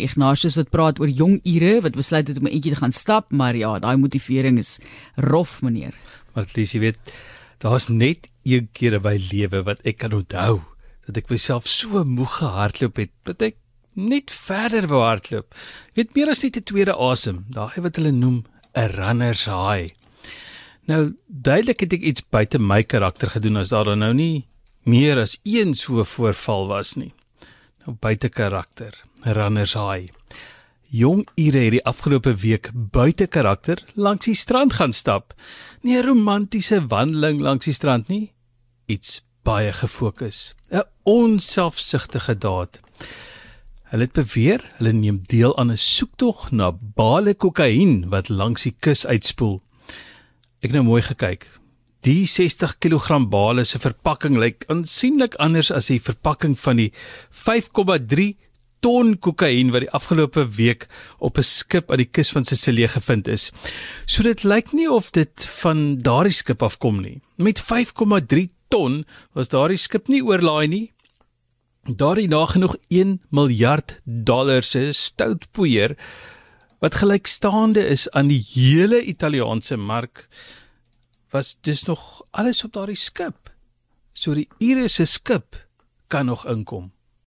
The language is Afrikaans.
Ignatius wat praat oor jong ure wat besluit het om 'n entjie te gaan stap, maar ja, daai motivering is rof, meneer. Maar Lies, jy weet, daar's net een keer in my lewe wat ek kan onthou dat ek myself so moeg gehardloop het dat ek net verder wou hardloop. Jy weet meer as net 'n tweede asem, daai wat hulle noem 'n runner's high. Nou, duidelik het ek iets buite my karakter gedoen as daar dan nou nie meer as een so voorval was nie. Buite karakter, runners high. Jong Ire het die afgelope week buite karakter langs die strand gaan stap. Nie 'n romantiese wandeling langs die strand nie, iets baie gefokus, 'n onselfsugtige daad. Hulle het beweer hulle neem deel aan 'n soektog na bale kokain wat langs die kus uitspoel. Ek nou mooi gekyk. Die 60 kg bale se verpakking lyk aansienlik anders as die verpakking van die 5,3 ton kokain wat die afgelope week op 'n skip aan die kus van Sicilië gevind is. So dit lyk nie of dit van daardie skip afkom nie. Met 5,3 ton was daardie skip nie oorlaai nie. Daardie nagenoeg 1 miljard dollar se stout poeier wat gelykstaande is aan die hele Italiaanse mark was dis nog alles op daardie skip. So die Iris se skip kan nog inkom.